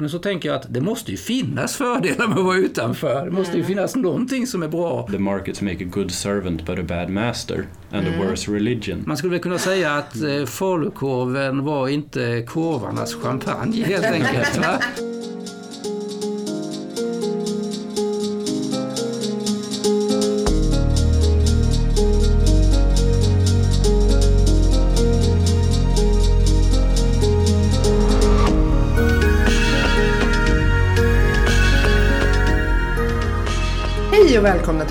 Men så tänker jag att det måste ju finnas fördelar med att vara utanför. Det måste ju finnas någonting som är bra. The markets make a good servant but a bad master and a worse religion. Man skulle väl kunna säga att eh, falukorven var inte korvarnas champagne helt enkelt. Va?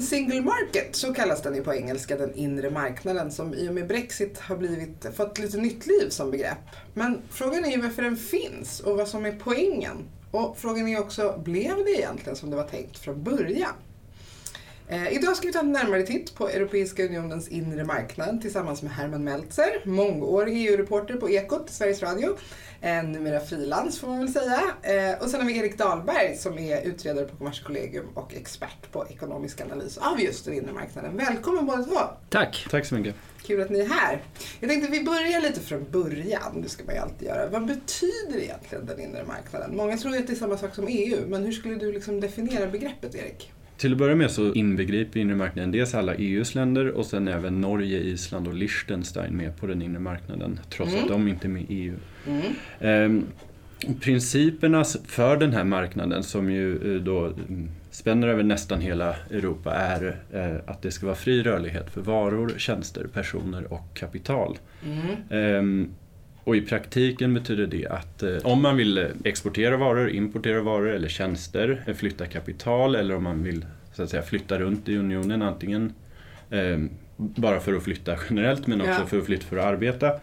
European Single Market, så kallas den ju på engelska, den inre marknaden som i och med Brexit har blivit, fått lite nytt liv som begrepp. Men frågan är ju varför den finns och vad som är poängen. Och frågan är också, blev det egentligen som det var tänkt från början? Eh, idag ska vi ta en närmare titt på Europeiska unionens inre marknad tillsammans med Herman Meltzer, mångårig EU-reporter på Ekot, Sveriges Radio. Eh, numera frilans får man väl säga. Eh, och sen har vi Erik Dahlberg som är utredare på Kommerskollegium och expert på ekonomisk analys av just den inre marknaden. Välkommen båda två! Tack! Tack så mycket. Kul att ni är här. Jag tänkte vi börjar lite från början, det ska man ju alltid göra. Vad betyder egentligen den inre marknaden? Många tror ju att det är samma sak som EU, men hur skulle du liksom definiera begreppet Erik? Till att börja med så inbegriper inre marknaden dels alla EUs länder och sen även Norge, Island och Liechtenstein med på den inre marknaden trots Mm. att de inte är med i EU. Mm. Ehm, principerna för den här marknaden som ju eh, då mm, spänner över nästan hela Europa är eh, att det ska vara fri rörlighet för varor, tjänster, personer och kapital. Mm. Och i praktiken betyder det att eh, om man vill eh, exportera varor, importera varor eller tjänster, eh, flytta kapital eller om man vill så att säga, flytta runt i unionen antingen ehm, bara för att flytta generellt men också Ja. för att flytta för att arbeta Ja.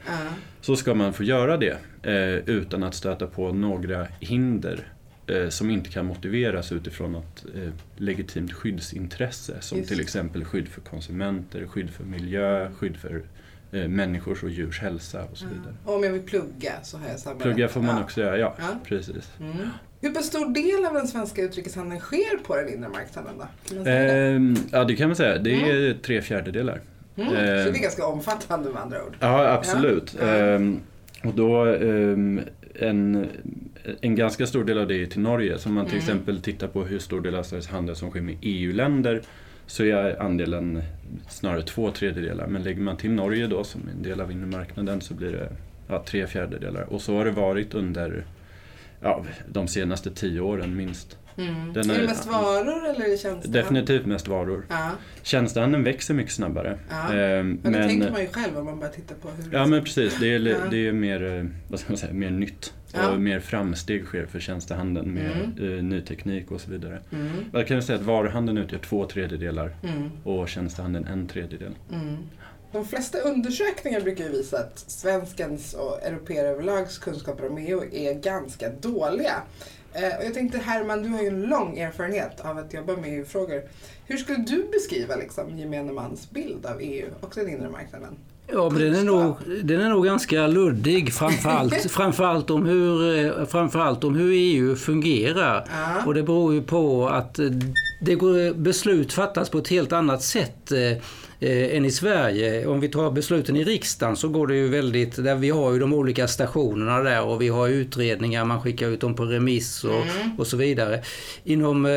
så ska man få göra det eh, utan att stöta på några hinder eh, som inte kan motiveras utifrån ett eh, legitimt skyddsintresse som Just till exempel skydd för konsumenter, skydd för miljö, skydd för eh, människors och djurs hälsa och så vidare. Och om jag vill plugga så har jag samma Plugga får man Ja. också göra, ja, Ja. precis. Mm. Hur stor del av den svenska utrikeshandeln sker på den inre marknaden då? Ehm, ja, det kan man säga. Det är tre fjärdedelar. Mm. Så det eh, är ganska omfattande med andra ord. Ja, absolut. Ja. Ehm, och då ehm, en, en ganska stor del av det är till Norge. Så om man till Mm. exempel tittar på hur stor del av Sveriges handel som sker med EU-länder så är andelen snarare två tredjedelar. Men lägger man till Norge då som en del av inre marknaden så blir det ja, tre fjärdedelar. Och så har det varit under ja, de senaste tio åren minst. Mm. Den är är- det mest varor eller är det tjänster? Definitivt mest varor. Ja, Tjänstehandeln växer mycket snabbare. ja. Ehm, men det tänker man ju själv om man bara tittar på hur Ja men precis, det är, Ja. det är mer, eh, vad ska man säga, mer nytt. Ja. Och mer framsteg sker för tjänstehandeln med Mm. eh, ny teknik och så vidare. Mm. Jag kan säga att varuhandeln utgör två tredjedelar Mm. och tjänstehandeln en tredjedel. Mm. De flesta undersökningar brukar ju visa att svenskens och europeer överlags kunskaper om EU är ganska dåliga. Eh, och jag tänkte Herman, du har ju en lång erfarenhet av att jobba med EU-frågor. Hur skulle du beskriva liksom, gemene mans bild av EU och den inre marknaden? Ja, men den är, nog, den är nog ganska luddig framförallt, framförallt, om hur, eh, framförallt om hur EU fungerar. Ja. Och det beror ju på att eh, det går, beslut fattas på ett helt annat sätt eh, än i Sverige. Om vi tar besluten i riksdagen så går det ju väldigt, där vi har ju de olika stationerna där och vi har utredningar, man skickar ut dem på remiss och, Mm. och så vidare. Inom eh,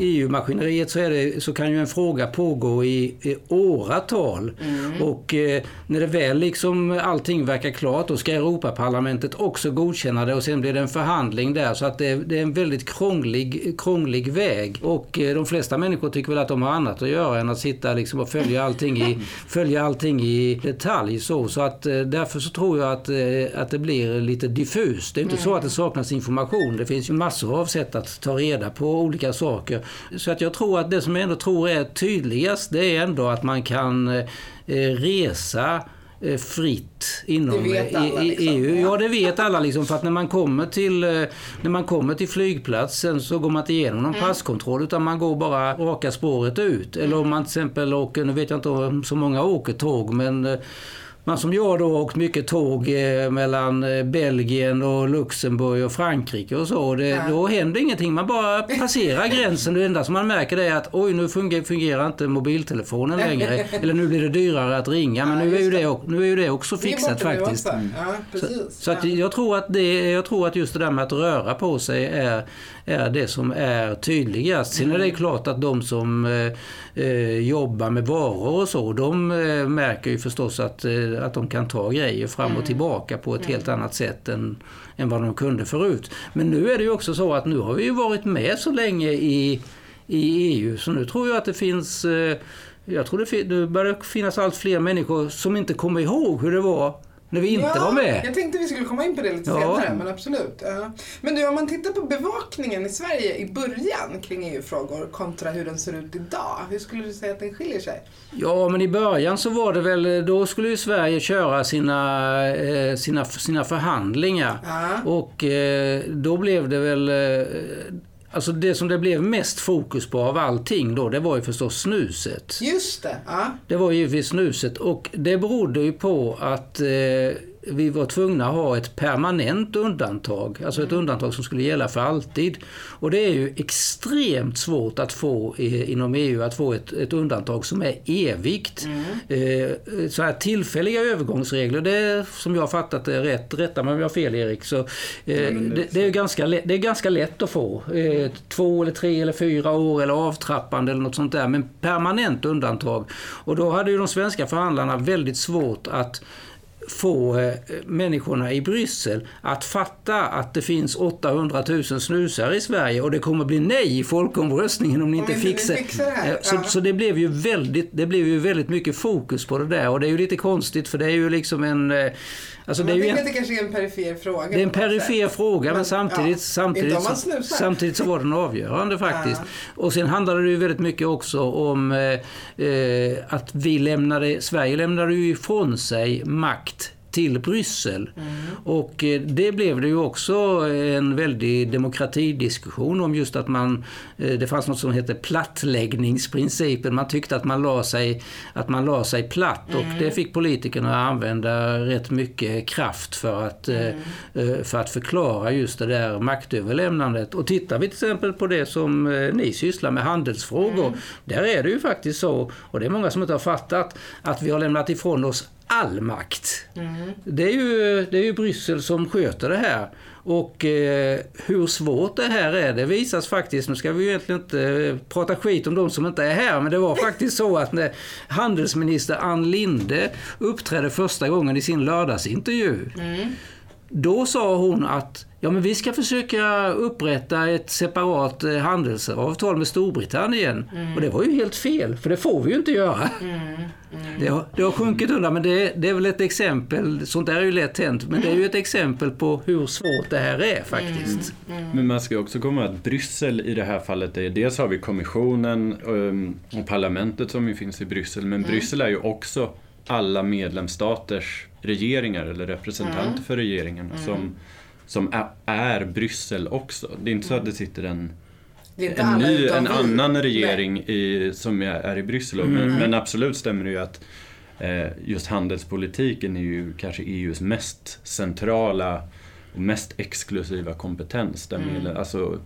EU-maskineriet så, det, så kan ju en fråga pågå i, i åratal. Mm. Och eh, när det väl liksom allting verkar klart då ska Europaparlamentet också godkänna det och sen blir det en förhandling där så att det, det är en väldigt krånglig, krånglig väg. Och eh, de flesta människor tycker väl att de har annat att göra än att sitta liksom och följa allting i, följa allting i detalj. Så, så att eh, därför så tror jag att, eh, att det blir lite diffust. Det är inte så att det saknas information. Det finns ju massor av sätt att ta reda på olika saker. Så att jag tror att det som jag ändå tror är tydligast det är ändå att man kan eh, resa fritt inom Det vet alla, i- i- liksom. EU. Ja, det vet alla liksom, för att när man kommer till, eh, när man kommer till flygplatsen så går man inte igenom någon Mm. passkontroll utan man går bara raka spåret ut. Eller om man till exempel åker, nu vet jag inte om så många åker tåg, men man som jag då åkt mycket tåg eh, mellan eh, Belgien och Luxemburg och Frankrike och så. Det, Ja. Då händer ingenting. Man bara passerar gränsen. Det enda som man märker det är att oj, nu fungerar, fungerar inte mobiltelefonen längre. Eller nu blir det dyrare att ringa. Men Ja, nu är ju det, nu är ju det också fixat faktiskt. Ja, precis. Så att ja. jag, tror att det, jag tror att just det där med att röra på sig är, är det som är tydligast. Sen är det klart att de som eh, eh, jobbar med varor och så, de eh, märker ju förstås att, eh, att de kan ta grejer fram och tillbaka på ett helt annat sätt än, än vad de kunde förut. Men nu är det ju också så att nu har vi ju varit med så länge i, i EU så nu tror jag att det finns eh, jag tror det, det börjar finnas allt fler människor som inte kommer ihåg hur det var när vi inte ja, var med. Jag tänkte vi skulle komma in på det lite Ja. senare, men absolut. Ja. Men du, om man tittar på bevakningen i Sverige i början kring EU-frågor kontra hur den ser ut idag, hur skulle du säga att den skiljer sig? Ja, men i början så var det väl, då skulle ju Sverige köra sina, eh, sina, sina förhandlingar. Ja. Och eh, då blev det väl, eh, alltså det som det blev mest fokus på av allting då, det var ju förstås snuset. Just det, ja. Det var givetvis snuset och det berodde ju på att eh, vi var tvungna att ha ett permanent undantag. Alltså ett undantag som skulle gälla för alltid. Och det är ju extremt svårt att få inom EU att få ett, ett undantag som är evigt. Eh, så här tillfälliga övergångsregler, det är som jag har fattat det rätt, rätta mig om jag har fel Erik, så eh, det, det, är ganska lätt, det är ganska lätt att få. Eh, två eller tre eller fyra år eller avtrappande eller något sånt där. Men permanent undantag. Och då hade ju de svenska förhandlarna väldigt svårt att få eh, människorna i Bryssel att fatta att det finns 800 000 snusare i Sverige och det kommer bli nej i folkomröstningen om ni Om inte fixar fixar det här, Eh, Så, ja. så det blev ju väldigt, det blev ju väldigt mycket fokus på det där och det är ju lite konstigt för det är ju liksom en... Alltså det är ju en, det kanske är en perifer fråga. det är en perifer fråga men Men, samtidigt, ja, samtidigt, så, samtidigt så var den avgörande faktiskt. Ja. Och sen handlade det ju väldigt mycket också om eh, eh, att vi lämnade, Sverige lämnade ju ifrån sig makt till Bryssel. Mm. Och eh, det blev det ju också en väldig demokratidiskussion om just att man, eh, det fanns något som hette plattläggningsprincipen. Man tyckte att man la sig, att man la sig platt och Mm. det fick politikerna använda rätt mycket kraft för att, eh, Mm. eh, för att förklara just det där maktöverlämnandet. Och tittar vi till exempel på det som eh, ni sysslar med, handelsfrågor. Mm. Där är det ju faktiskt så, och det är många som inte har fattat, att vi har lämnat ifrån oss all makt. Mm. Det är ju, det är ju Bryssel som sköter det här. Och eh, hur svårt det här är, det visas faktiskt, nu ska vi ju egentligen inte eh, prata skit om de som inte är här, men det var faktiskt så att när handelsminister Ann Linde uppträdde första gången i sin lördagsintervju, då sa hon att ja, men vi ska försöka upprätta ett separat eh, handelsavtal med Storbritannien. Och det var ju helt fel, för det får vi ju inte göra. Det, har, det har sjunkit undan, men det, det är väl ett exempel, sånt där är ju lätt hänt, men det är ju ett exempel på hur svårt det här är faktiskt. Men man ska också komma ihåg att Bryssel i det här fallet är, dels har vi kommissionen um, och parlamentet som ju finns i Bryssel, men Bryssel är ju också alla medlemsstaters regeringar eller representanter för regeringarna som, som är, är Bryssel också. Det är inte så att det sitter en Det en, ny, en annan regering i, som är, i Bryssel. Men, men absolut stämmer det ju att eh, just handelspolitiken är ju kanske EUs mest centrala och mest exklusiva kompetens. Där med, alltså,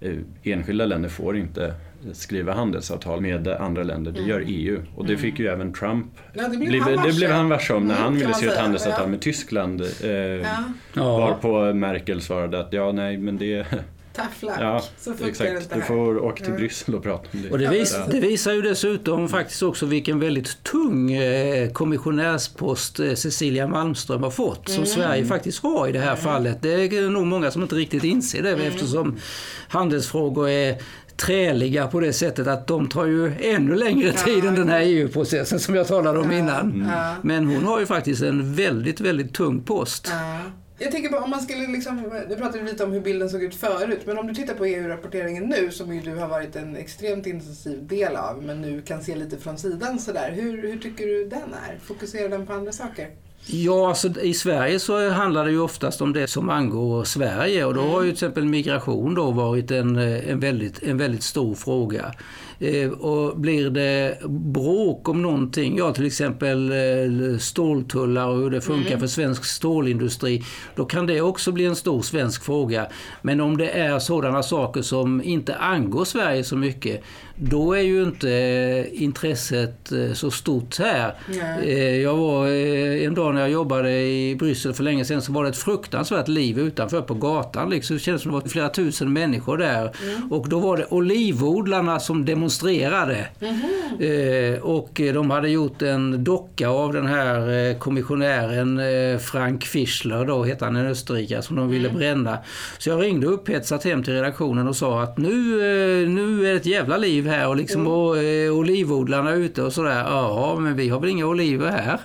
eh, enskilda länder får inte skriva handelsavtal med andra länder, det gör EU. Och det fick ju även Trump Ja, det blev blev, han det varse. blev han varse om när Mm, han ville skriva ett handelsavtal med Tyskland. Eh, Ja. Varpå Merkel svarade att ja, nej, men det... luck. Ja, så funkar det exakt. inte Du får åka till. Bryssel och prata om det. Och det, vis, det visar ju dessutom faktiskt också vilken väldigt tung eh, kommissionärspost eh, Cecilia Malmström har fått, som Sverige faktiskt har i det här fallet. Det är nog många som inte riktigt inser det eftersom handelsfrågor är träliga på det sättet att de tar ju ännu längre tid än den här EU-processen som jag talade om innan. Ja. Men hon har ju faktiskt en väldigt, väldigt tung post. Ja. Jag tänker på om man skulle liksom, nu pratade vi lite om hur bilden såg ut förut, men om du tittar på EU-rapporteringen nu som ju du har varit en extremt intensiv del av, men nu kan se lite från sidan sådär. Hur, hur tycker du den är? Fokuserar den på andra saker? Ja, alltså i Sverige så handlar det ju oftast om det som angår Sverige och då har ju till exempel migration då varit en, en, väldigt, en väldigt stor fråga. Eh, och blir det bråk om någonting, ja till exempel eh, ståltullar och hur det funkar mm. för svensk stålindustri, då kan det också bli en stor svensk fråga. Men om det är sådana saker som inte angår Sverige så mycket, då är ju inte eh, intresset så stort här. Nej. Jag var en dag när jag jobbade i Bryssel för länge sedan så var det ett fruktansvärt liv utanför på gatan. Liksom. Det kändes som det var flera tusen människor där. Mm. Och då var det olivodlarna som demonstrerade. Eh, och de hade gjort en docka av den här eh, kommissionären eh, Frank Fischler, då hette han en österrikare, som de ville mm. bränna. Så jag ringde upphetsat hem till redaktionen och sa att nu, eh, nu är det ett jävla liv här och, liksom, mm. och eh, olivodlarna är ute och sådär. Ja, men vi har väl inga oliver här.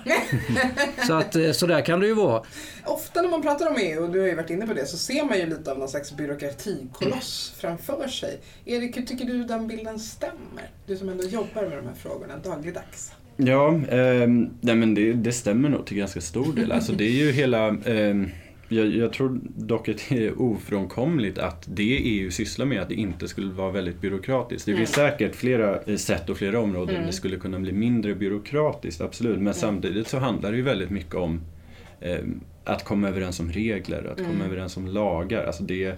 så att eh, så där kan det ju vara. Ofta när man pratar om EU, och du har ju varit inne på det, så ser man ju lite av någon slags byråkratikoloss framför sig. Erik, hur tycker du den bilden stämmer? Du som ändå jobbar med de här frågorna dagligdags. Ja, eh, nej men det, det, stämmer nog till ganska stor del. Alltså det är ju hela... Eh, jag, jag, tror dock att det är ofrånkomligt att det EU sysslar med, att det inte skulle vara väldigt byråkratiskt. Det finns mm. säkert flera eh, sätt och flera områden mm. det skulle kunna bli mindre byråkratiskt, absolut. Men mm. samtidigt så handlar det ju väldigt mycket om eh, att komma överens om regler, att komma mm. överens om lagar. Alltså det,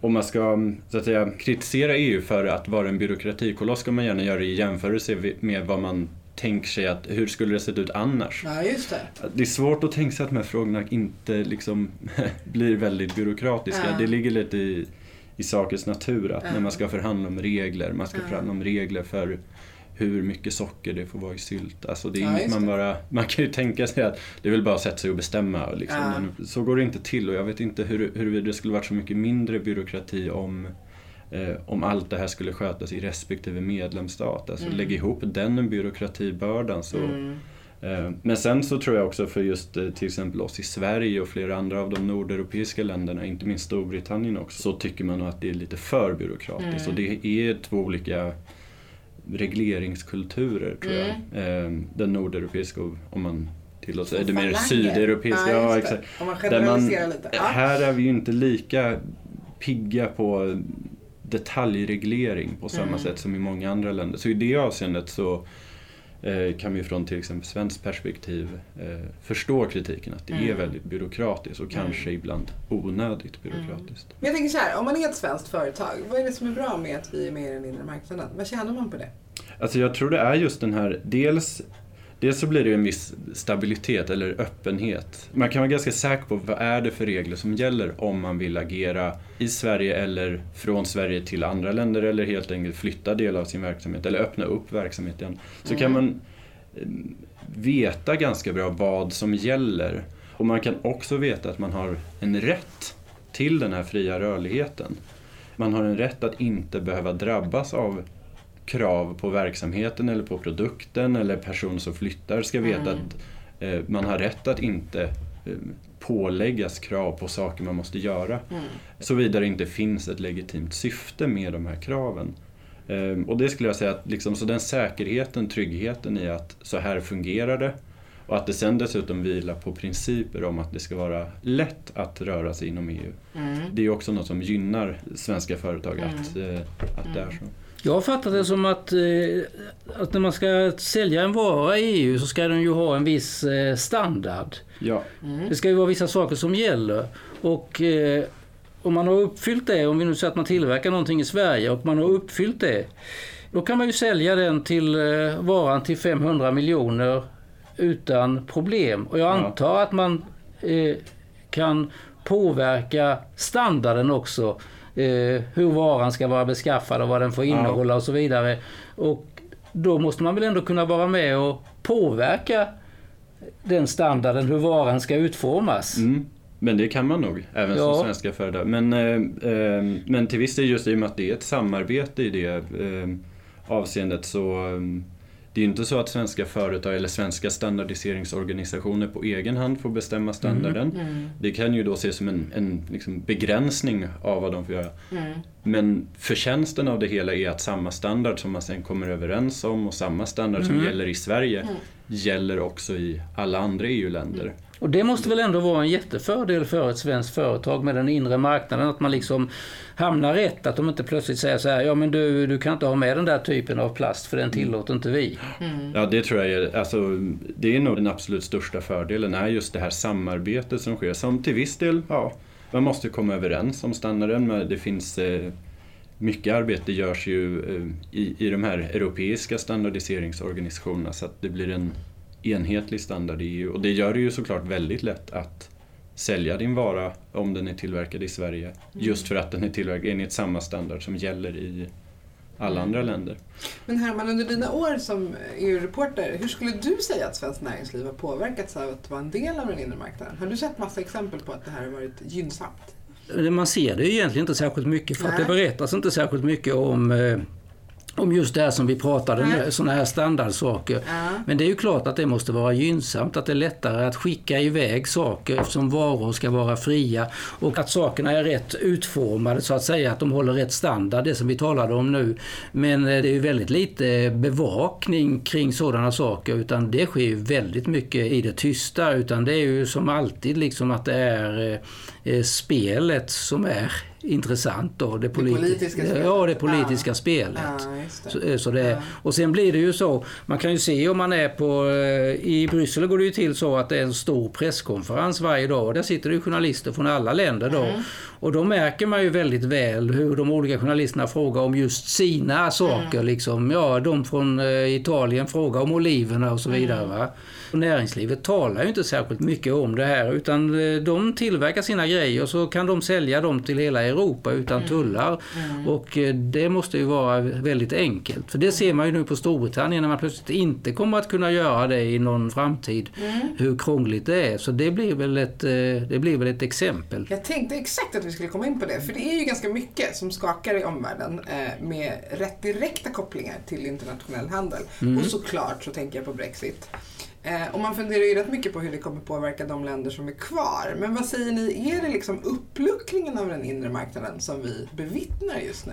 om man ska så att säga, kritisera EU för att vara en byråkratikoloss ska man gärna göra det i jämförelse med vad man tänker sig att hur skulle det sett ut annars? Ja, just det. det är svårt att tänka sig att de här frågorna inte liksom blir väldigt byråkratiska. Ja. Det ligger lite i, i sakens natur att ja. när man ska förhandla om regler, man ska förhandla om regler för hur mycket socker det får vara i sylt. Alltså det är ja, inget man bara, man kan ju tänka sig att det är väl bara att sätta sig och bestämma. Liksom. Ja. Men så går det inte till och jag vet inte hur, hur det skulle varit så mycket mindre byråkrati om eh, om allt det här skulle skötas i respektive medlemsstat. Alltså mm. lägg ihop den byråkratibördan så mm. eh, men sen så tror jag också för just eh, till exempel oss i Sverige och flera andra av de nordeuropeiska länderna, inte minst Storbritannien också, så tycker man nog att det är lite för byråkratiskt. Mm. Och det är två olika regleringskulturer tror jag. Mm. Eh, den nordeuropeiska, om man tillåter det mer sydeuropeiska. Ja, exakt. Om man generaliserar man, lite. Här är vi ju inte lika pigga på detaljreglering på samma mm. sätt som i många andra länder. Så i det avseendet så eh, kan vi från till exempel svenskt perspektiv eh, förstå kritiken att det mm. är väldigt byråkratiskt och mm. kanske ibland onödigt byråkratiskt. Men jag tänker så här, om man är ett svenskt företag, vad är det som är bra med att vi är med i den inre marknaden? Vad tjänar man på det? Alltså jag tror det är just den här, dels Dels så blir det en viss stabilitet eller öppenhet. Man kan vara ganska säker på vad är det för regler som gäller om man vill agera i Sverige eller från Sverige till andra länder eller helt enkelt flytta del av sin verksamhet eller öppna upp verksamheten. Så mm. kan man eh, veta ganska bra vad som gäller. Och man kan också veta att man har en rätt till den här fria rörligheten. Man har en rätt att inte behöva drabbas av krav på verksamheten eller på produkten eller person som flyttar ska veta mm. att eh, man har rätt att inte eh, påläggas krav på saker man måste göra. Mm. Såvida det inte finns ett legitimt syfte med de här kraven. Eh, och det skulle jag säga att liksom, så den säkerheten, tryggheten i att så här fungerar det och att det sen dessutom vilar på principer om att det ska vara lätt att röra sig inom EU. Mm. Det är också något som gynnar svenska företag att, mm. eh, att det är så. Jag har fattat det som att, eh, att när man ska sälja en vara i EU så ska den ju ha en viss eh, standard. Ja. Mm. Det ska ju vara vissa saker som gäller. Och eh, om man har uppfyllt det, om vi nu säger att man tillverkar någonting i Sverige och man har uppfyllt det. Då kan man ju sälja den till varan till 500 miljoner utan problem. Och jag antar att man kan påverka standarden också eh, hur varan ska vara beskaffad och vad den får innehålla och så vidare. Och då måste man väl ändå kunna vara med och påverka den standarden, hur varan ska utformas. Mm. Men det kan man nog, även ja. som svenska företag. Men, eh, eh, men till viss del just i och med att det är ett samarbete i det eh, avseendet så eh, det är ju inte så att svenska företag eller svenska standardiseringsorganisationer på egen hand får bestämma standarden. Mm. Det kan ju då ses som en, en liksom begränsning av vad de får göra. Mm. Men förtjänsten av det hela är att samma standard som man sen kommer överens om och samma standard som Mm. gäller i Sverige Mm. gäller också i alla andra EU-länder. Och det måste väl ändå vara en jättefördel för ett svenskt företag med den inre marknaden att man liksom hamnar rätt. Att de inte plötsligt säger så här, ja men du, du kan inte ha med den där typen av plast för den tillåter inte vi. Mm. Ja, det tror jag är, alltså, det är nog den absolut största fördelen, är just det här samarbetet som sker. Som till viss del, ja, man måste komma överens om standarden, men det finns eh, mycket arbete görs ju eh, i, i de här europeiska standardiseringsorganisationerna så att det blir en enhetlig standard i EU. Och det gör det ju såklart väldigt lätt att sälja din vara om den är tillverkad i Sverige. Just för att den är tillverkad enligt samma standard som gäller i alla andra länder. Men Herman, under dina år som EU-reporter, hur skulle du säga att svenskt näringsliv har påverkats av att vara en del av den inre marknaden? Har du sett massa exempel på att det här har varit gynnsamt? Man ser det ju egentligen inte särskilt mycket för att det Nej. berättas inte särskilt mycket om eh, om just det här som vi pratade om, sådana här standardsaker. Ja. Men det är ju klart att det måste vara gynnsamt, att det är lättare att skicka iväg saker eftersom varor ska vara fria och att sakerna är rätt utformade så att säga, att de håller rätt standard, det som vi talade om nu. Men eh, det är ju väldigt lite bevakning kring sådana saker utan det sker ju väldigt mycket i det tysta utan det är ju som alltid liksom att det är eh, spelet som är intressant då. Det, politi- politiska spelet. Ja, det politiska Ja. spelet. Just det. Så, eh, så det, Ja. Och sen blir det ju så, man kan ju se om man är på, eh, i Bryssel går det ju till så att det är en stor presskonferens varje dag och där sitter det ju journalister från alla länder då. Mm. Och då märker man ju väldigt väl hur de olika journalisterna frågar om just sina saker. Mm. Liksom. Ja, de från eh, Italien frågar om oliverna och så Mm. vidare. Va? Näringslivet talar ju inte särskilt mycket om det här utan eh, de tillverkar sina grejer och så kan de sälja dem till hela Europa utan Mm. tullar. Och eh, det måste ju vara väldigt enkelt. För det ser man ju nu på Storbritannien när man plötsligt inte kommer att kunna göra det i någon framtid. Mm. Hur krångligt det är. Så det blir väl ett, eh, det blir väl ett exempel. Jag tänkte exakt att vi skulle komma in på det, för det är ju ganska mycket som skakar i omvärlden med rätt direkta kopplingar till internationell handel. Mm. Och såklart så tänker jag på Brexit. Eh, och man funderar ju rätt mycket på hur det kommer påverka de länder som är kvar. Men vad säger ni, är det liksom uppluckringen av den inre marknaden som vi bevittnar just nu?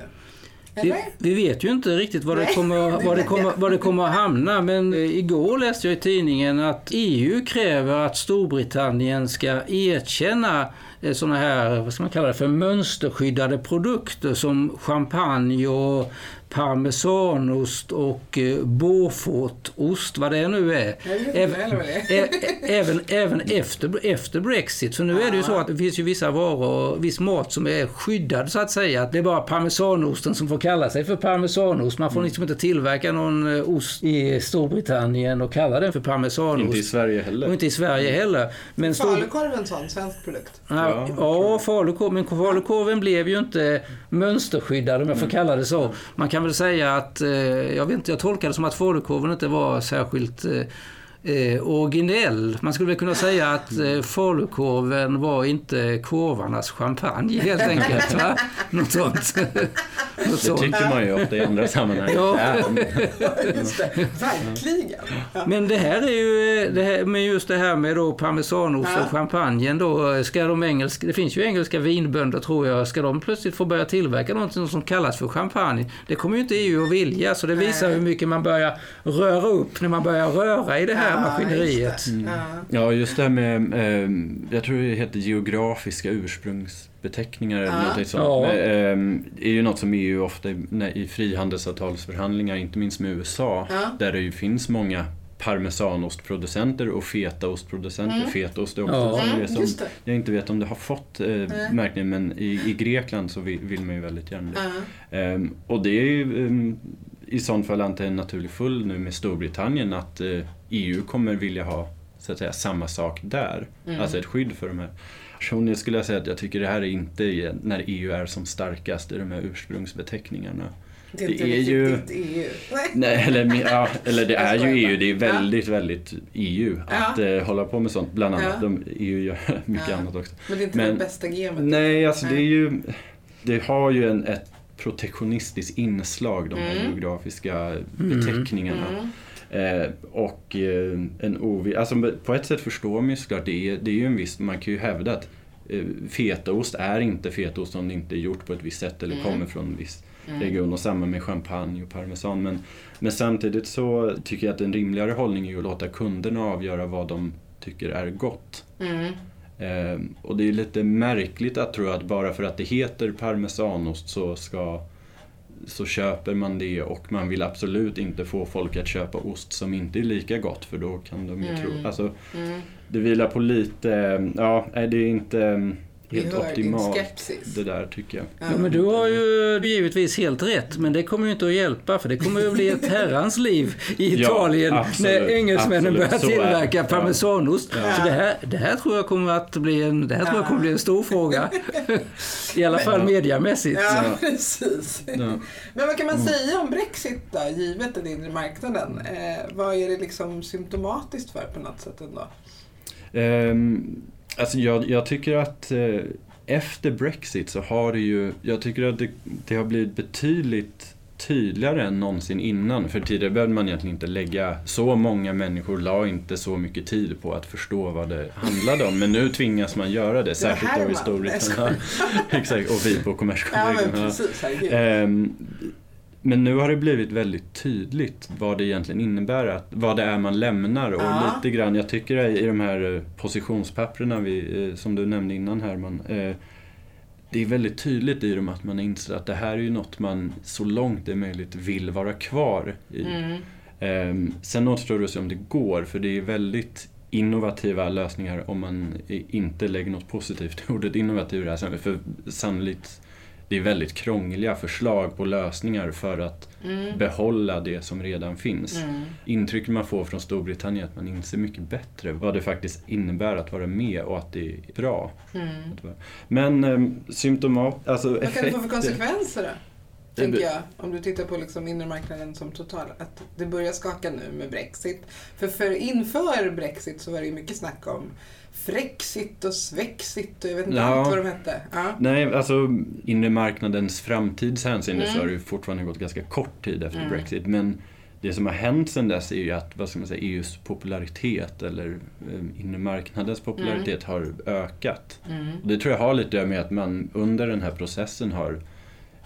Vi, vi vet ju inte riktigt var det, kommer, var det, kommer, var det kommer att hamna. Men eh, igår läste jag i tidningen att EU kräver att Storbritannien ska erkänna eh, såna här, vad ska man kalla det för, mönsterskyddade produkter som champagne och parmesanost och eh, Beaufortost, vad det nu är. Även-. Ä- även, även efter, efter Brexit. För nu är det ju så att det finns ju vissa varor, viss mat som är skyddad så att säga. Det är bara parmesanosten som får kalla sig för parmesanost. Man får Mm. liksom inte tillverka någon eh, ost i Storbritannien och kalla den för parmesanost. Inte i Sverige heller. och inte i Sverige heller. Men Stor- Falukorv är en sån svensk produkt. Ja, Ja, ja falukorv, men falukorven blev ju inte mönsterskyddad om jag får kalla det så. Man kan väl säga att, eh, jag vet inte, jag tolkar det som att falukorven inte var särskilt eh, eh, originell. Man skulle väl kunna säga att eh, falukorven var inte korvarnas champagne helt enkelt. Va? Något sånt. Något Det sånt. tycker man ju ofta i andra sammanhang. Ja. Just det, verkligen. Men det här är ju, det här, men just det här med då parmesanost Ja. och champagne då, ska de engelska, det finns ju engelska vinbönder tror jag, ska de plötsligt få börja tillverka något som kallas för champagne? Det kommer ju inte EU att vilja, så det visar Nej. hur mycket man börjar röra upp när man börjar röra i det här Ja, maskineriet. just det. Ja. Ja, just det här med, eh, jag tror det heter geografiska ursprungsbeteckningar eller Ja. något sånt. Ja. Men, eh, är ju något som EU ofta i- när- i frihandelsavtalsförhandlingar, inte minst med USA, Ja. där det ju finns många parmesanostproducenter och fetaostproducenter. Mm. Fetaost är också Ja. sån Mm, som jag inte vet om det har fått eh, märkningen men i, i Grekland så vill, vill man ju väldigt gärna det. Ja. Ehm, och det är ju ehm, i sånt fall inte en naturlig följd nu med Storbritannien att eh, EU kommer vilja ha så att säga samma sak där. Mm. Alltså ett skydd för de här. Personligen skulle jag säga att jag tycker det här är inte när EU är som starkast i de här ursprungsbeteckningarna. Det är inte Det är riktigt ju- EU. Nej. Nej, eller, ja, eller det är ju. EU, det är väldigt, väldigt EU att Ja. eh, hålla på med sånt. Bland annat, Ja. de, EU gör mycket Ja. annat också. Men det är inte Men- det bästa gamet. Nej, alltså det är Nej. ju... Det har ju en, ett protektionistiskt inslag, de här Mm. geografiska beteckningarna. Mm. Eh, och eh, en ovi, alltså på ett sätt förstår man ju såklart, det är, det är ju en viss, man kan ju hävda att eh, fetaost är inte fetaost om det inte är gjort på ett visst sätt eller Mm. kommer från en viss Mm. region och samma med champagne och parmesan. Men, men samtidigt så tycker jag att en rimligare hållning är ju att låta kunderna avgöra vad de tycker är gott. Mm. Eh, och det är lite märkligt att tro att bara för att det heter parmesanost så ska så köper man det och man vill absolut inte få folk att köpa ost som inte är lika gott för då kan de ju Mm. tro... Alltså, Mm. det vilar på lite... Ja, nej, det är inte helt hör din optimalt skepsis. det där tycker jag. Ja, men du har ju givetvis helt rätt, men det kommer ju inte att hjälpa för det kommer ju att bli ett herrans liv i Ja, Italien absolut, när engelsmännen absolut. börjar är tillverka Ja. parmesanost. Ja. Så det här, det här tror jag kommer att bli en, det här tror jag kommer att bli en stor fråga. I alla fall mediamässigt. Ja, Ja. precis. Ja. Men vad kan man säga om Brexit då, givet den inre marknaden? Eh, vad är det liksom symptomatiskt för på något sätt ändå? Ehm, alltså jag, jag tycker att eh, efter Brexit så har det ju, jag tycker att det, det har blivit betydligt tydligare än någonsin innan. För tidigare behövde man egentligen inte lägga, så många människor la inte så mycket tid på att förstå vad det handlade om. Men nu tvingas man göra det, särskilt då i. Storbritannien. Exakt, och vi på Kommerskollegium. Ja. Men nu har det blivit väldigt tydligt vad det egentligen innebär, att, vad det är man lämnar och Ja. lite grann, jag tycker i de här eh, positionspapperna vi, eh, som du nämnde innan Herman, eh, det är väldigt tydligt i dem att man inser att det här är ju något man så långt det är möjligt vill vara kvar i. Mm. Ehm, sen återstår det att se om det går, för det är väldigt innovativa lösningar om man inte lägger något positivt i ordet innovativ i det här. För sannolikt, det är väldigt krångliga förslag på lösningar för att Mm. behålla det som redan finns. Mm. Intrycket man får från Storbritannien är att man inser mycket bättre vad det faktiskt innebär att vara med och att det är bra. Mm. Men um, symptomat, alltså Vad kan det få för effekter- konsekvenser då? Tänker jag, om du tittar på liksom inre marknaden som total. Att det börjar skaka nu med Brexit. För, för inför Brexit så var det ju mycket snack om Frexit och Svexit och jag vet inte Ja. allt vad de hette. Ja. Nej, alltså inre marknadens framtidshänseende Mm. så har det ju fortfarande gått ganska kort tid efter Mm. Brexit. Men det som har hänt sedan dess är ju att vad ska man säga, EUs popularitet eller eh, inre marknadens popularitet har ökat. Mm. Och det tror jag har lite att göra med att man under den här processen har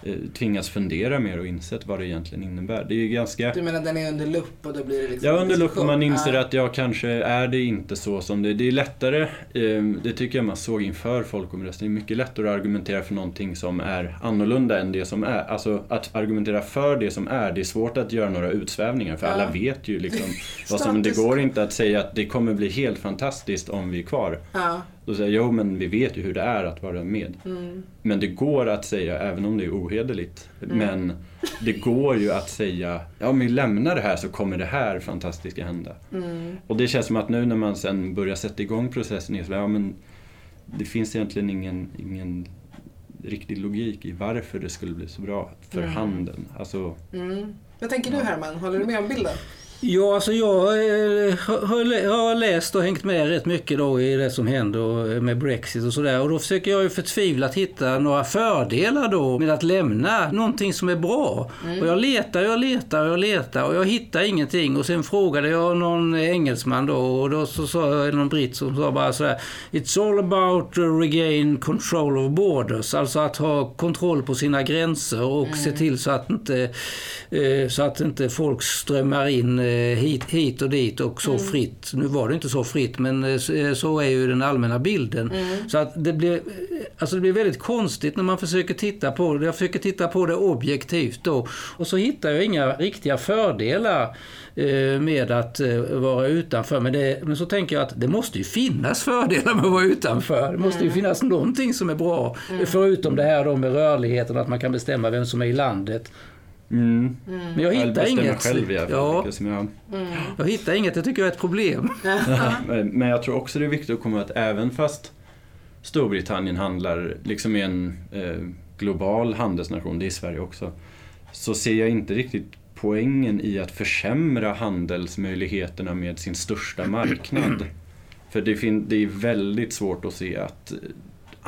eh, tvingats fundera mer och insett vad det egentligen innebär. Det är ju ganska... Du menar den är under lupp och då blir det liksom Ja, under lupp diskussion. man inser att ja, kanske är det inte så som det Det är lättare, eh, det tycker jag man såg inför folkomröstningen, mycket lättare att argumentera för någonting som är annorlunda än det som är. Alltså att argumentera för det som är, det är svårt att göra några utsvävningar för Ja. alla vet ju liksom vad som, det går inte att säga att det kommer bli helt fantastiskt om vi är kvar. Ja. Då säger jag, jo men vi vet ju hur det är att vara med. Mm. Men det går att säga, även om det är ohederligt, Mm. men det går ju att säga, ja om vi lämnar det här så kommer det här fantastiska hända. Mm. Och det känns som att nu när man sen börjar sätta igång processen, är så, ja men det finns egentligen ingen, ingen riktig logik i varför det skulle bli så bra för Mm. handeln. Alltså, Mm. Vad tänker du Herman? Håller du med om bilden? Ja, alltså jag eh, har, har lä- har läst och hängt med rätt mycket då i det som händer med Brexit och sådär. Och då försöker jag ju förtvivlat hitta några fördelar då med att lämna någonting som är bra. Och jag letar, jag letar, jag letar och jag hittar ingenting. Och sen frågade jag någon engelsman då och då så sa jag någon britt som sa bara sådär It's all about regain control of borders. Alltså att ha kontroll på sina gränser och se till så att inte, eh, så att inte folk strömmar in eh, hit, hit och dit och så fritt. Nu var det inte så fritt men eh, så- eh, så är ju den allmänna bilden. Så att det blir, eh, alltså det blir väldigt konstigt när man försöker titta på det. Jag försöker titta på det objektivt då och så hittar jag inga riktiga fördelar eh, med att eh, vara utanför. Men, det, men så tänker jag att det måste ju finnas fördelar med att vara utanför. Det måste ju finnas någonting som är bra. Förutom det här då med rörligheten, att man kan bestämma vem som är i landet. Mm, Men jag jag hittar bestämmer inget. själv fall. ja, som jag, jag hittar inget. Det tycker jag är ett problem. Men men jag tror också det är viktigt att komma ihåg att även fast Storbritannien handlar liksom i en eh, global handelsnation, det är Sverige också, så ser jag inte riktigt poängen i att försämra handelsmöjligheterna med sin största marknad. För det, fin- det är väldigt svårt att se att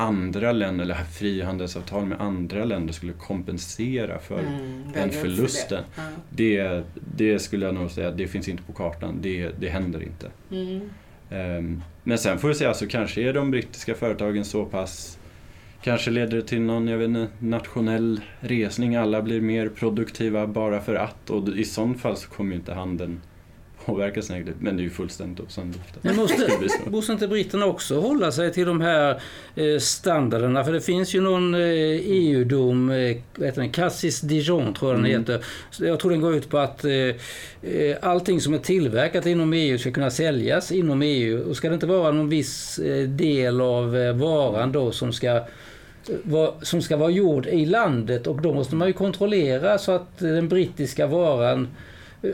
andra länder, eller frihandelsavtal med andra länder skulle kompensera för Mm, den upp för förlusten. det. Det, det skulle jag nog säga, det finns inte på kartan. Det, det händer inte. Ja. Mm. Ehm, Men sen får vi se, alltså, kanske är de brittiska företagen så pass Kanske leder det till någon jag vet inte, nationell resning, alla blir mer produktiva bara för att och i sånt fall så kommer ju inte handeln påverkas negativt. Men det är ju fullständigt osannolikt. Men måste, måste inte britterna också hålla sig till de här eh, standarderna? För det finns ju någon eh, EU-dom, eh, vad heter den? Cassis Dijon tror jag den Mm. heter. Så Jag tror den går ut på att eh, eh, allting som är tillverkat inom EU ska kunna säljas inom EU. Och ska det inte vara någon viss eh, del av eh, varan då som ska eh, som ska vara gjord i landet och då måste man ju kontrollera så att eh, den brittiska varan eh,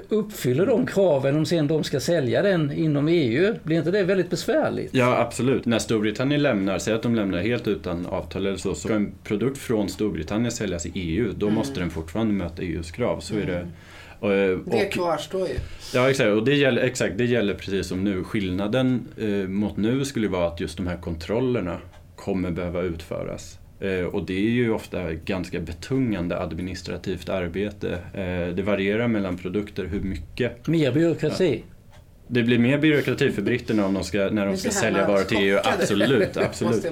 uppfyller de kraven om sen de ska sälja den inom EU. Blir inte det väldigt besvärligt? Ja, absolut. När Storbritannien lämnar, säg att de lämnar helt utan avtal eller så, så ska en produkt från Storbritannien säljas i EU, då måste den fortfarande möta EUs krav. Så är det. Och, Det och, kvarstår ju. ja, exakt. Och det gäller, exakt, det gäller precis som nu. Skillnaden eh, mot nu skulle vara att just de här kontrollerna kommer behöva utföras. Eh, och det är ju ofta ganska betungande administrativt arbete. Eh, det varierar mellan produkter hur mycket. Mer byråkrati? Det blir mer byråkrati för britterna om de ska, när de ska sälja varor till EU. Absolut, absolut.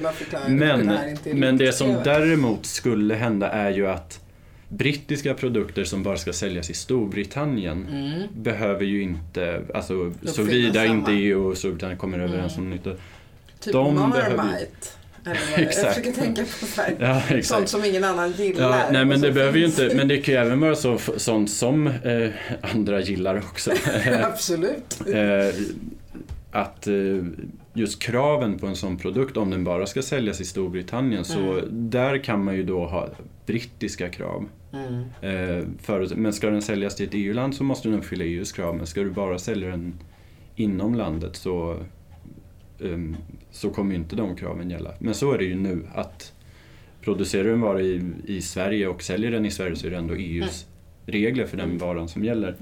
Men, men det som däremot skulle hända är ju att brittiska produkter som bara ska säljas i Storbritannien Mm. behöver ju inte, alltså såvida inte EU och Storbritannien kommer överens om nytt. Typ de Marmite. behöver- Jag försöker tänka på så här, Ja, sånt exakt. som ingen annan gillar. Ja, nej men det behöver ju inte, men det kan ju även vara så, sånt som eh, andra gillar också. Absolut. eh, att eh, just kraven på en sån produkt, om den bara ska säljas i Storbritannien, så Mm. där kan man ju då ha brittiska krav. Mm. Eh, förut, men ska den säljas till ett EU-land så måste den uppfylla EUs krav, men ska du bara sälja den inom landet så, ehm, så kommer ju inte de kraven gälla. Men så är det ju nu, att producerar du en vara i, i Sverige och säljer den i Sverige så är det ändå EUs regler för den Mm. varan som gäller.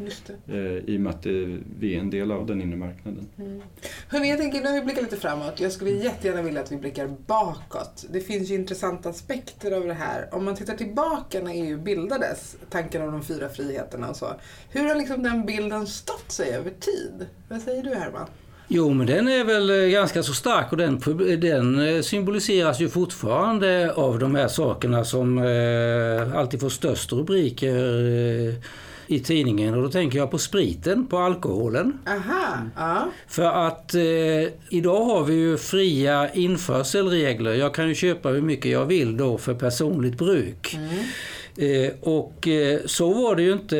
Eh, I och med att eh, vi är en del av den inre marknaden. Mm. Hörrni, jag tänker när vi blickar lite framåt. Jag skulle jättegärna vilja att vi blickar bakåt. Det finns ju intressanta aspekter av det här. Om man tittar tillbaka när EU bildades, tanken om de fyra friheterna och så. Hur har liksom den bilden stått sig över tid? Vad säger du Herman? Jo, men den är väl eh, ganska så stark och den, den eh, symboliseras ju fortfarande av de här sakerna som eh, alltid får störst rubriker eh, i tidningen. Och då tänker jag på spriten, på alkoholen. Aha, ja. För att eh, idag har vi ju fria införselregler. Jag kan ju köpa hur mycket jag vill då för personligt bruk. Eh, och eh, så var det ju inte.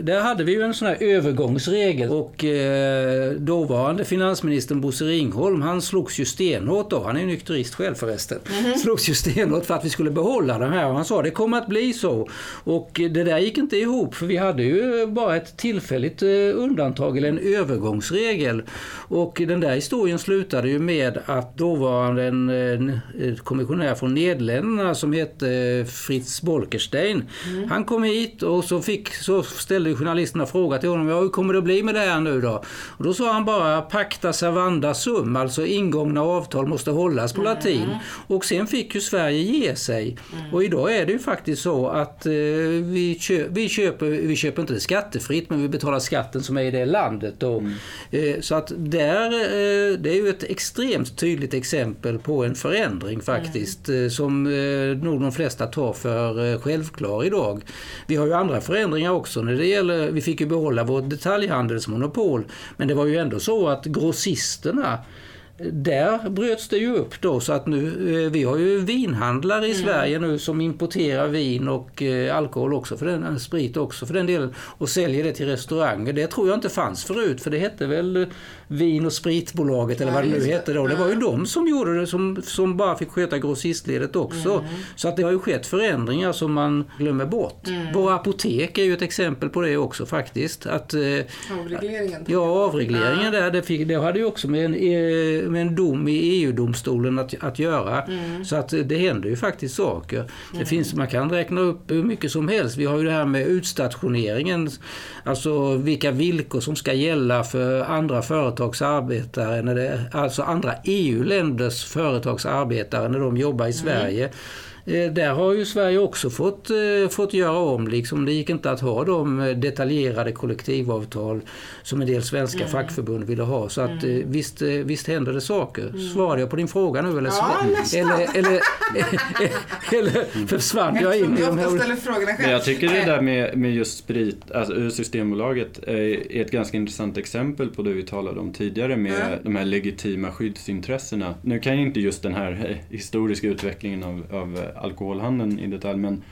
Där hade vi ju en sån här övergångsregel och eh, dåvarande finansministern Bosse Ringholm han slogs ju stenhårt då. Han är ju nykterist själv förresten. Slogs ju stenhårt för att vi skulle behålla de här och han sa det kommer att bli så. Och det där gick inte ihop för vi hade ju bara ett tillfälligt undantag eller en övergångsregel. Och den där historien slutade ju med att dåvarande en, en, kommissionär från Nederländerna som hette Fritz Bolkestein. Han kom hit och så, fick, så ställde journalisterna fråga till honom, ja, hur kommer det att bli med det här nu då? Och då sa han bara pacta servanda sum, alltså ingångna avtal måste hållas på latin. Och sen fick ju Sverige ge sig. Och idag är det ju faktiskt så att eh, vi, kö, vi, köper, vi köper inte det skattefritt men vi betalar skatten som är i det landet. Då. Eh, så att där, eh, det är ju ett extremt tydligt exempel på en förändring faktiskt eh, som eh, nog de flesta tar för eh, självklar idag. Vi har ju andra förändringar också när det gäller, vi fick ju behålla vårt detaljhandelsmonopol men det var ju ändå så att grossisterna där bröts det ju upp då så att nu, eh, vi har ju vinhandlare i Sverige nu som importerar vin och eh, alkohol också, för den, sprit också för den delen och säljer det till restauranger. Det tror jag inte fanns förut för det hette väl eh, Vin och spritbolaget eller Ja, vad det nu hette då. Det var ju de som gjorde det som, som bara fick sköta grossistledet också. Så att det har ju skett förändringar som man glömmer bort. Våra apotek är ju ett exempel på det också faktiskt. Att, eh, Avregleringen. Ja, avregleringen där, det, fick, det hade ju också med en, eh, med en dom i EU-domstolen att, att göra. Mm. Så att det händer ju faktiskt saker. Det mm. finns, man kan räkna upp hur mycket som helst. Vi har ju det här med utstationeringen, alltså vilka villkor som ska gälla för andra företags arbetare, när det, alltså andra EU-länders företags arbetare när de jobbar i mm. Sverige. Eh, där har ju Sverige också fått, eh, fått göra om. Liksom. Det gick inte att ha de eh, detaljerade kollektivavtal som en del svenska mm. fackförbund ville ha. Så att mm. visst, visst händer det saker. Mm. Svarade jag på din fråga nu eller, ja, eller, eller, eller försvann jag in i de här... Jag tycker det där med, med just sprit, alltså Systembolaget är ett ganska intressant exempel på det vi talade om tidigare med mm. de här legitima skyddsintressena. Nu kan ju inte just den här historiska utvecklingen av, av alkoholhandeln i detalj men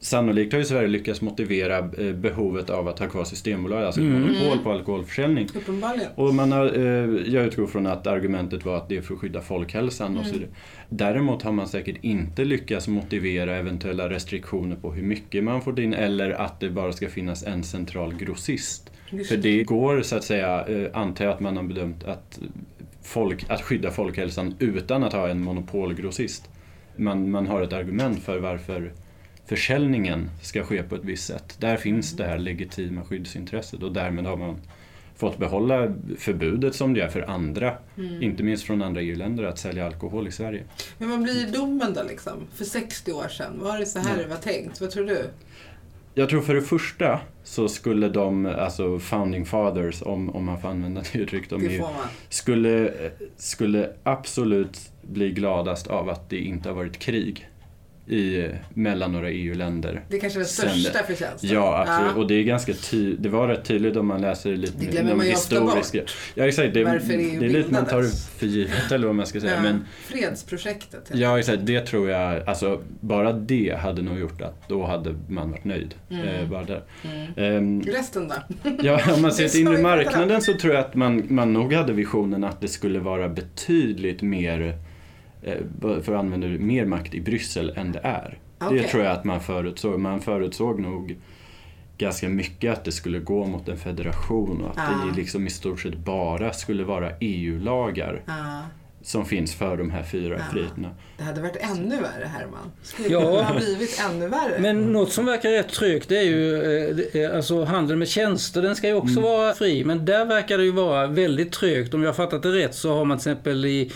Sannolikt har ju Sverige lyckats motivera eh, behovet av att ha kvar Systembolaget, alltså mm. monopol på alkoholförsäljning. Uppenbarligen. Och man har, eh, jag utgår från att argumentet var att det är för att skydda folkhälsan mm. och så vidare. Däremot har man säkert inte lyckats motivera eventuella restriktioner på hur mycket man får in eller att det bara ska finnas en central grossist. Just. För det går så att säga, eh, antar jag att man har bedömt att, folk, att skydda folkhälsan utan att ha en monopolgrossist man, man har ett argument för varför försäljningen ska ske på ett visst sätt. Där finns det här legitima skyddsintresset och därmed har man fått behålla förbudet som det är för andra, mm. inte minst från andra EU-länder, att sälja alkohol i Sverige. Men vad blir domen då liksom? För 60 år sedan, var det så här mm. det var tänkt? Vad tror du? Jag tror för det första så skulle de, alltså founding fathers, om, om man får använda det uttrycket, de skulle, skulle absolut bli gladast av att det inte har varit krig i, mellan några EU-länder. Det är kanske är den största förtjänsten. Ja, absolut. Ja. Och det är ganska tydligt. Det var rätt tydligt om man läser lite det glömmer man ju historiska. Ofta bort. Ja, exakt. Det, Varför EU det är lite man tar för givet eller vad man ska säga. Ja. Men, Fredsprojektet. Ja, exakt. Det tror jag, alltså bara det hade nog gjort att då hade man varit nöjd. Mm. Eh, bara där. Mm. Um, Resten då? ja, om man ser till inre marknaden så tror jag att man, man nog hade visionen att det skulle vara betydligt mer Eh, för att använda mer makt i Bryssel än det är. Okay. Det tror jag att man förutsåg. Man förutsåg nog ganska mycket att det skulle gå mot en federation och att ah. det liksom i stort sett bara skulle vara EU-lagar. Ah som finns för de här fyra ja. friheterna. Det hade varit ännu värre Herman. Skulle ja. ha blivit ännu värre. Men något som verkar rätt tryggt det är ju eh, alltså handeln med tjänster. Den ska ju också mm. vara fri. Men där verkar det ju vara väldigt trögt. Om jag har fattat det rätt så har man till exempel i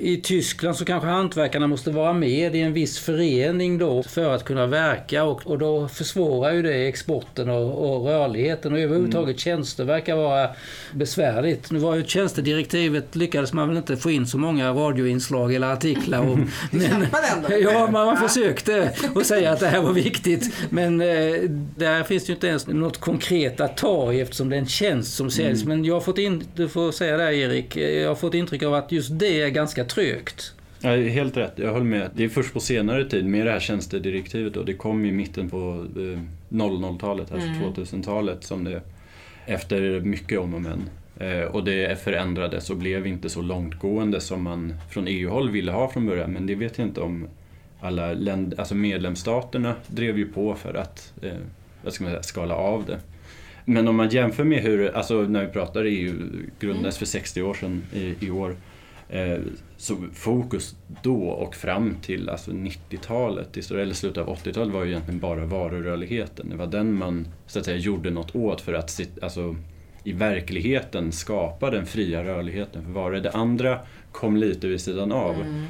i Tyskland så kanske hantverkarna måste vara med i en viss förening då för att kunna verka och, och då försvårar ju det exporten och, och rörligheten och överhuvudtaget mm. tjänster verkar vara besvärligt. Nu var ju tjänstedirektivet lyckades man väl inte få in så många radioinslag eller artiklar om. men, ja, man, man försökte att säga att det här var viktigt men eh, där finns det ju inte ens något konkret att ta i eftersom det är en tjänst som säljs. Mm. Men jag har fått in, du får säga det Erik, jag har fått intryck av att just det är ganska trögt. Ja, helt rätt, jag håller med. Det är först på senare tid med det här tjänstedirektivet och det kom i mitten på 00-talet, eh, alltså mm. 2000-talet som det efter mycket om och men. Eh, och det förändrades och blev inte så långtgående som man från EU-håll ville ha från början men det vet jag inte om alla länder, alltså medlemsstaterna drev ju på för att eh, vad ska man säga, skala av det. Men om man jämför med hur, alltså när vi pratar EU grundades mm. för 60 år sedan i, i år så fokus då och fram till alltså 90-talet, eller slutet av 80-talet var ju egentligen bara varurörligheten. Det var den man så att säga gjorde något åt för att alltså, i verkligheten skapa den fria rörligheten för varor. Det andra kom lite vid sidan av. Mm.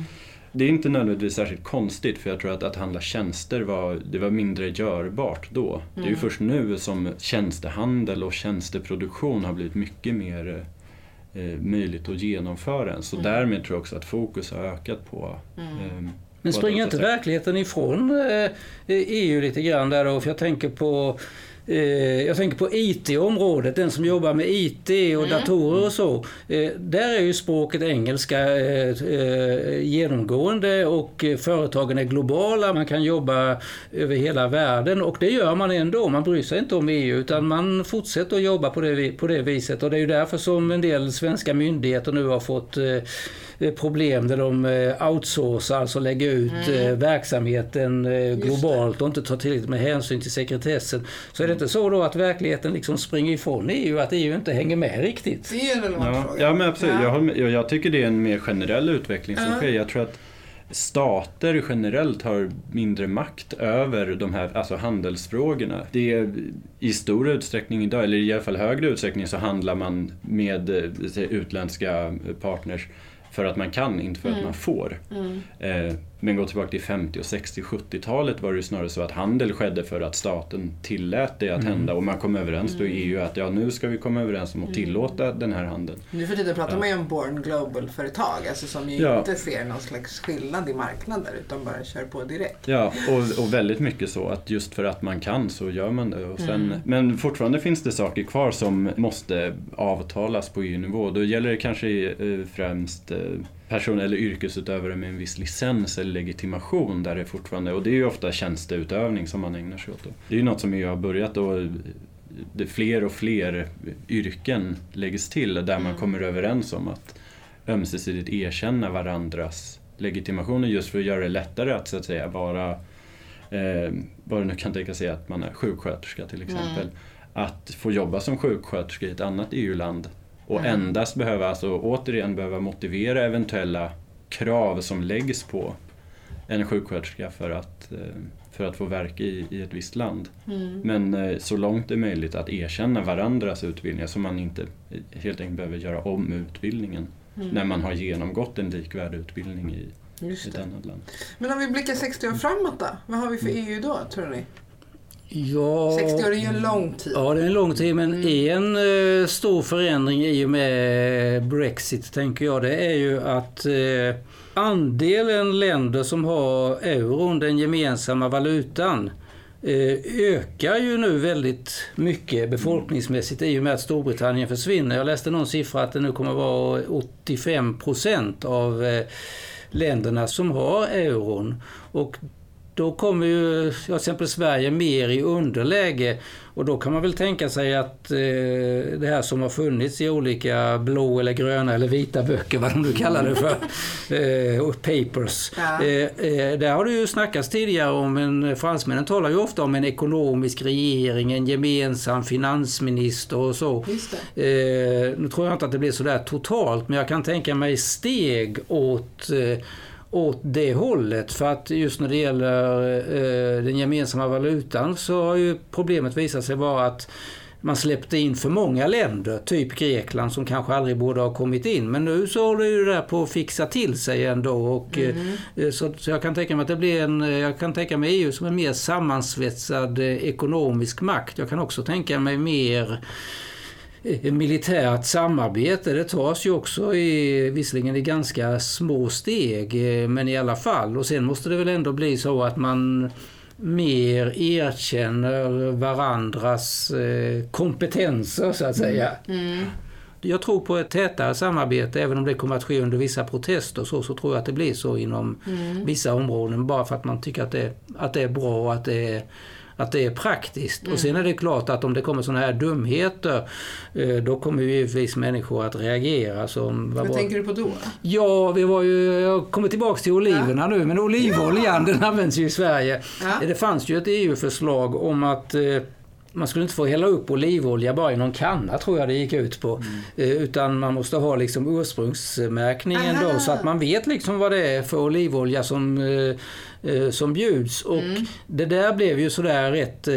Det är inte nödvändigtvis särskilt konstigt för jag tror att att handla tjänster var, det var mindre görbart då. Mm. Det är ju mm. först nu som tjänstehandel och tjänsteproduktion har blivit mycket mer eh, möjligt att genomföra den. Så mm. därmed tror jag också att fokus har ökat på mm. eh, men springer inte verkligheten ifrån eh, EU lite grann där då? För jag tänker på jag tänker på IT-området, den som jobbar med IT och mm. datorer och så. Eh, där är ju språket engelska eh, genomgående och företagen är globala. Man kan jobba över hela världen och det gör man ändå. Man bryr sig inte om EU utan man fortsätter att jobba på det, på det viset. Och det är ju därför som en del svenska myndigheter nu har fått problem där de outsourcar, alltså lägger ut mm. verksamheten globalt och inte tar tillräckligt med hänsyn till sekretessen. Så är det inte så då att verkligheten liksom springer ifrån EU, att EU inte hänger med riktigt? Det är en relevant Ja, fråga. ja men absolut. Ja. Jag, med. jag, tycker det är en mer generell utveckling som Ja. sker. Jag tror att stater generellt har mindre makt över de här alltså handelsfrågorna. Det är i stor utsträckning idag, eller i alla fall högre utsträckning, så handlar man med eh, utländska partners för att man kan, inte för att man får. Mm. Eh, men gå tillbaka till 50 och 60 70-talet var det ju snarare så att handel skedde för att staten tillät det att hända och man kom överens då i EU att ja, nu ska vi komma överens om att tillåta den här handeln. Nu för tiden pratar Ja. man ju om Born Global-företag, alltså som ju Ja. inte ser någon slags skillnad i marknader utan bara kör på direkt. Ja, och, och väldigt mycket så att just för att man kan så gör man det. Och sen, Mm. Men fortfarande finns det saker kvar som måste avtalas på EU-nivå. Då gäller det kanske eh, främst eh, person eller yrkesutövare med en viss licens eller legitimation där det fortfarande, och det är ju ofta tjänsteutövning som man ägnar sig åt. Då. Det är ju något som EU har börjat och det fler och fler yrken läggs till där man Mm. kommer överens om att ömsesidigt erkänna varandras legitimationer just för att göra det lättare att så att säga vara, eh, vad det nu kan tänka sig att man är sjuksköterska till exempel, Mm. att få jobba som sjuksköterska i ett annat EU-land och Mm. endast behöva, alltså återigen behöva motivera eventuella krav som läggs på en sjuksköterska för att, eh, för att få verka i, i ett visst land. Mm. Men eh, så långt det är möjligt att erkänna varandras utbildningar så man inte eh, helt enkelt behöver göra om utbildningen Mm. när man har genomgått en likvärdig utbildning i ett det. annat land. Men om vi blickar 60 år framåt då? Vad har vi för Mm. EU då, tror ni? Ja, 60 år är ju en lång tid. Ja, det är en lång tid, men en eh, stor förändring i och med Brexit, tänker jag, det är ju att eh, andelen länder som har euron, den gemensamma valutan, eh, ökar ju nu väldigt mycket befolkningsmässigt i och med att Storbritannien försvinner. Jag läste någon siffra att det nu kommer att vara 85 procent av eh, länderna som har euron. Och då kommer ju ja, till exempel Sverige mer i underläge och då kan man väl tänka sig att eh, det här som har funnits i olika blå eller gröna eller vita böcker, vad de nu kallar det för, eh, och papers. Ja. Eh, eh, där har det ju snackats tidigare om en, fransmännen talar ju ofta om en ekonomisk regering, en gemensam finansminister och så. Eh, nu tror jag inte att det blir sådär totalt, men jag kan tänka mig steg åt, eh, åt det hållet. För att just när det gäller eh, den gemensamma valutan så har ju problemet visat sig vara att man släppte in för många länder, typ Grekland som kanske aldrig borde ha kommit in. Men nu så håller ju det där på att fixa till sig ändå. Och, eh, så, så jag kan tänka mig att det blir en, eh, jag kan tänka mig EU som en mer sammansvetsad eh, ekonomisk makt. Jag kan också tänka mig mer eh, militärt samarbete. Det tas ju också i, visserligen i ganska små steg, eh, men i alla fall. Och sen måste det väl ändå bli så att man mer erkänner varandras eh, kompetenser så att säga. Mm. Jag tror på ett tätare samarbete, även om det kommer att ske under vissa protester så, så tror jag att det blir så inom Mm. vissa områden bara för att man tycker att det, att det är bra och att det är, att det är praktiskt. Och sen är det klart att om det kommer sådana här dumheter eh, då kommer ju givetvis människor att reagera. Som, vad Vad tänker du på då? Ja, vi var ju, jag kommer tillbaka till oliverna nu, men olivoljan den används ju i Sverige. Ja. Det fanns ju ett EU-förslag om att eh, man skulle inte få hälla upp olivolja bara i någon kanna, tror jag det gick ut på. Eh, utan man måste ha liksom ursprungsmärkningen Aha. då, så att man vet liksom vad det är för olivolja som, eh, eh, som bjuds. Och det där blev ju sådär rätt,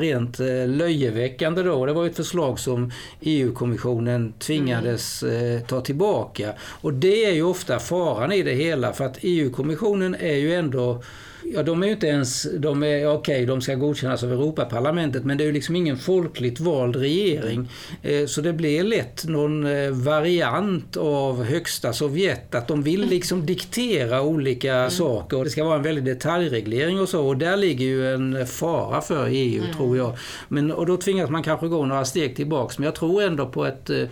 rent löjeväckande då. Det var ett förslag som EU-kommissionen tvingades eh, ta tillbaka. Och det är ju ofta faran i det hela, för att EU-kommissionen är ju ändå Ja, de är ju inte ens, de är okej, de ska godkännas av Europaparlamentet, men det är ju liksom ingen folkligt vald regering. Eh, Så det blir lätt någon eh, variant av högsta Sovjet, att de vill liksom diktera olika saker. Och det ska vara en väldig detaljreglering och så, och där ligger ju en fara för EU, tror jag. Men, och då tvingas man kanske gå några steg tillbaks, men jag tror ändå på ett eh,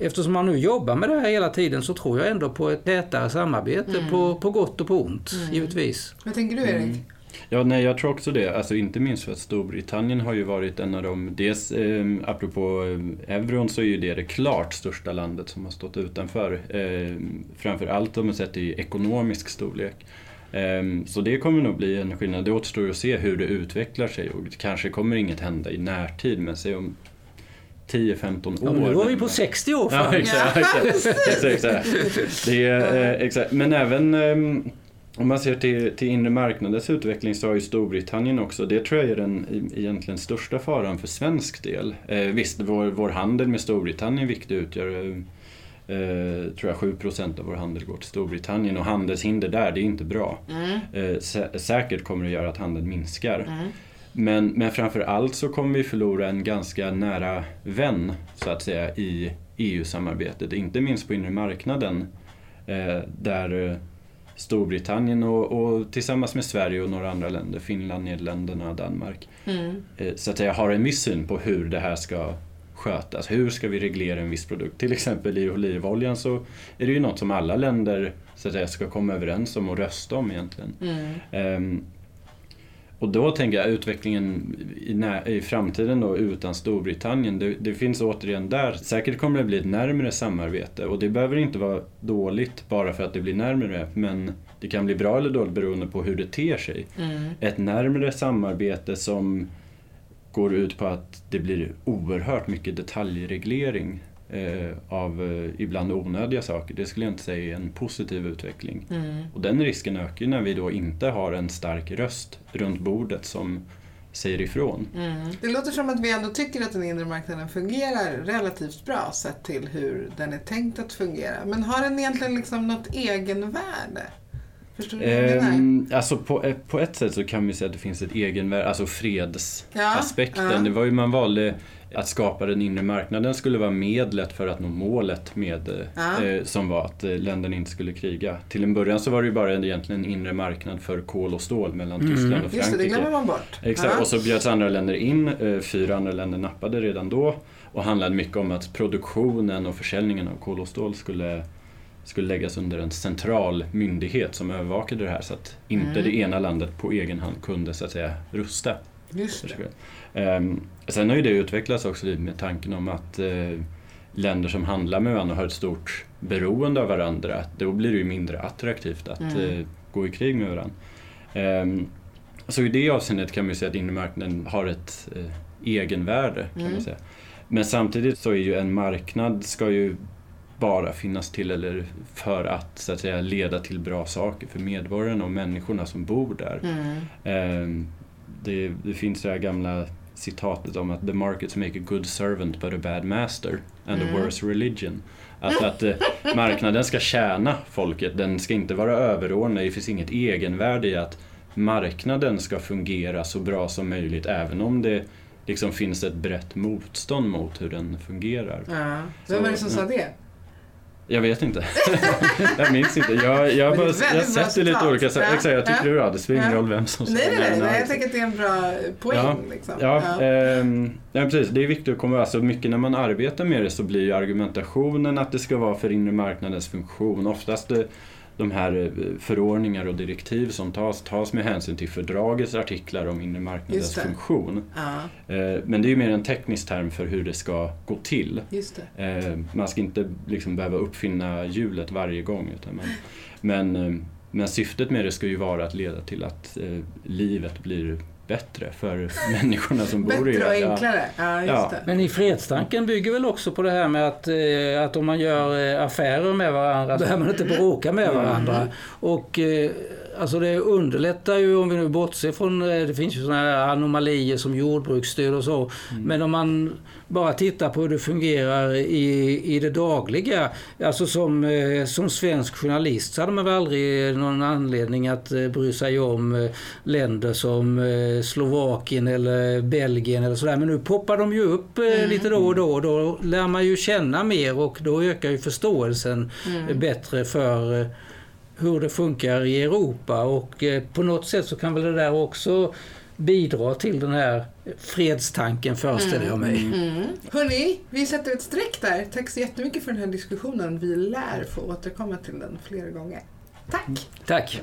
Eftersom man nu jobbar med det här hela tiden så tror jag ändå på ett tätare samarbete på, på gott och på ont, givetvis. Vad tänker du Erik? Ja, nej, jag tror också det. Alltså, inte minst för att Storbritannien har ju varit en av de... Dels, eh, apropå eh, euron så är ju det det klart största landet som har stått utanför. Eh, framför allt om man sett i ekonomisk storlek. Ehm, Så det kommer nog bli en skillnad. Det återstår att se hur det utvecklar sig och det kanske kommer inget hända i närtid men se om 10-15 år. Ja, nu var vi på 60 år Ja, exakt. exakt, exakt. Det är, eh, exakt. Men även ehm, om man ser till, till inre marknadens utveckling så har ju Storbritannien också, det tror jag är den i- egentligen största faran för svensk del. Eh, visst, vår, vår handel med Storbritannien är viktig, utgör eh, eh, tror jag 7% av vår handel går till Storbritannien och handelshinder där, det är inte bra. Mm. Eh, sä- säkert kommer det göra att handeln minskar. Mm. Men, men framför allt så kommer vi förlora en ganska nära vän så att säga i EU-samarbetet, inte minst på inre marknaden eh, där eh, Storbritannien och, och tillsammans med Sverige och några andra länder, Finland, Nederländerna, Danmark, Mm. eh, så att säga har en viss syn på hur det här ska skötas. Hur ska vi reglera en viss produkt? Till exempel i olivoljan så är det ju något som alla länder så att säga, ska komma överens om och rösta om egentligen. Mm. Ehm, och då tänker jag utvecklingen i, i framtiden då utan Storbritannien, det, det finns återigen där, säkert kommer det bli ett närmre samarbete och det behöver inte vara dåligt bara för att det blir närmre men det kan bli bra eller dåligt beroende på hur det ter sig. Mm. Ett närmre samarbete som går ut på att det blir oerhört mycket detaljreglering eh, av eh, ibland onödiga saker. Det skulle jag inte säga är en positiv utveckling. Mm. Och den risken ökar ju när vi då inte har en stark röst runt bordet som säger ifrån. Mm. Det låter som att vi ändå tycker att den inre marknaden fungerar relativt bra sett till hur den är tänkt att fungera. Men har den egentligen liksom något egenvärde? Förstår du vad jag menar? Ehm, alltså på, eh, på ett sätt så kan vi säga att det finns ett egenvärde, alltså fredsaspekten. Ja, ja. Det var ju man valde att skapa den inre marknaden skulle vara medlet för att nå målet med, Ja. eh, som var att eh, länderna inte skulle kriga. Till en början så var det ju bara en, egentligen en inre marknad för kol och stål mellan Mm. Tyskland och Just det, det Frankrike. glömmer man bort. Exakt, Ja. och så bjöds andra länder in. eh, Fyra andra länder nappade redan då och handlade mycket om att produktionen och försäljningen av kol och stål skulle, skulle läggas under en central myndighet som övervakade det här så att inte Mm. det ena landet på egen hand kunde så att säga rusta. Just. Ehm, sen har ju det utvecklats också med tanken om att eh, länder som handlar med varandra har ett stort beroende av varandra. Då blir det ju mindre attraktivt att Mm. eh, gå i krig med varandra. Ehm, så i det avseendet kan man ju säga att inre marknaden har ett eh, egenvärde kan Mm. man säga. Men samtidigt så är ju en marknad ska ju bara finnas till eller för att så att säga leda till bra saker för medborgarna och människorna som bor där. Mm. Ehm, det, det finns det här gamla citatet om att the markets make a good servant but a bad master and Mm. a worse religion. Alltså att eh, marknaden ska tjäna folket, den ska inte vara överordnad. Det finns inget egenvärde i att marknaden ska fungera så bra som möjligt även om det liksom finns ett brett motstånd mot hur den fungerar. Ja. Vem var det som sa det? Jag vet inte. jag minns inte. Jag, jag, det bara, jag sett det lite olika. Så, Ja, exakt, jag tycker ja. det är bra. Det spelar ingen Ja. roll vem som Nej, nej, nej, men, nej. Jag tänker att det är en bra poäng. Ja. Liksom. Ja, ehm, ja, precis. Det är viktigt att komma alltså mycket när man arbetar med det så blir argumentationen att det ska vara för inre marknadens funktion. Oftast eh, de här eh, förordningar och direktiv som tas, tas med hänsyn till fördragets artiklar om inre marknadens funktion. Ja, Eh, Men det är ju mer en teknisk term för hur det ska gå till. Eh, Man ska inte liksom behöva uppfinna hjulet varje gång. Utan man, men, men syftet med det ska ju vara att leda till att livet blir bättre för människorna som bor i Bättre och enklare. Ja, just Ja. det. Men i fredstanken bygger väl också på det här med att, eh, att om man gör eh, affärer med varandra så behöver man inte bråka med varandra. Och eh, alltså det underlättar ju om vi nu bortser från, eh, det finns ju sådana här anomalier som jordbruksstöd och så. Men om man bara tittar på hur det fungerar i, i det dagliga. Alltså som, eh, som svensk journalist så hade man väl aldrig någon anledning att eh, bry sig om länder som Slovakien eller Belgien eller sådär. Men nu poppar de ju upp eh, lite då och då och då lär man ju känna mer och då ökar ju förståelsen eh, bättre för hur det funkar i Europa och eh, på något sätt så kan väl det där också bidra till den här fredstanken föreställer jag mig. Mm. Hörni, vi sätter ett streck där. Tack så jättemycket för den här diskussionen. Vi lär få återkomma till den flera gånger. Tack! Tack!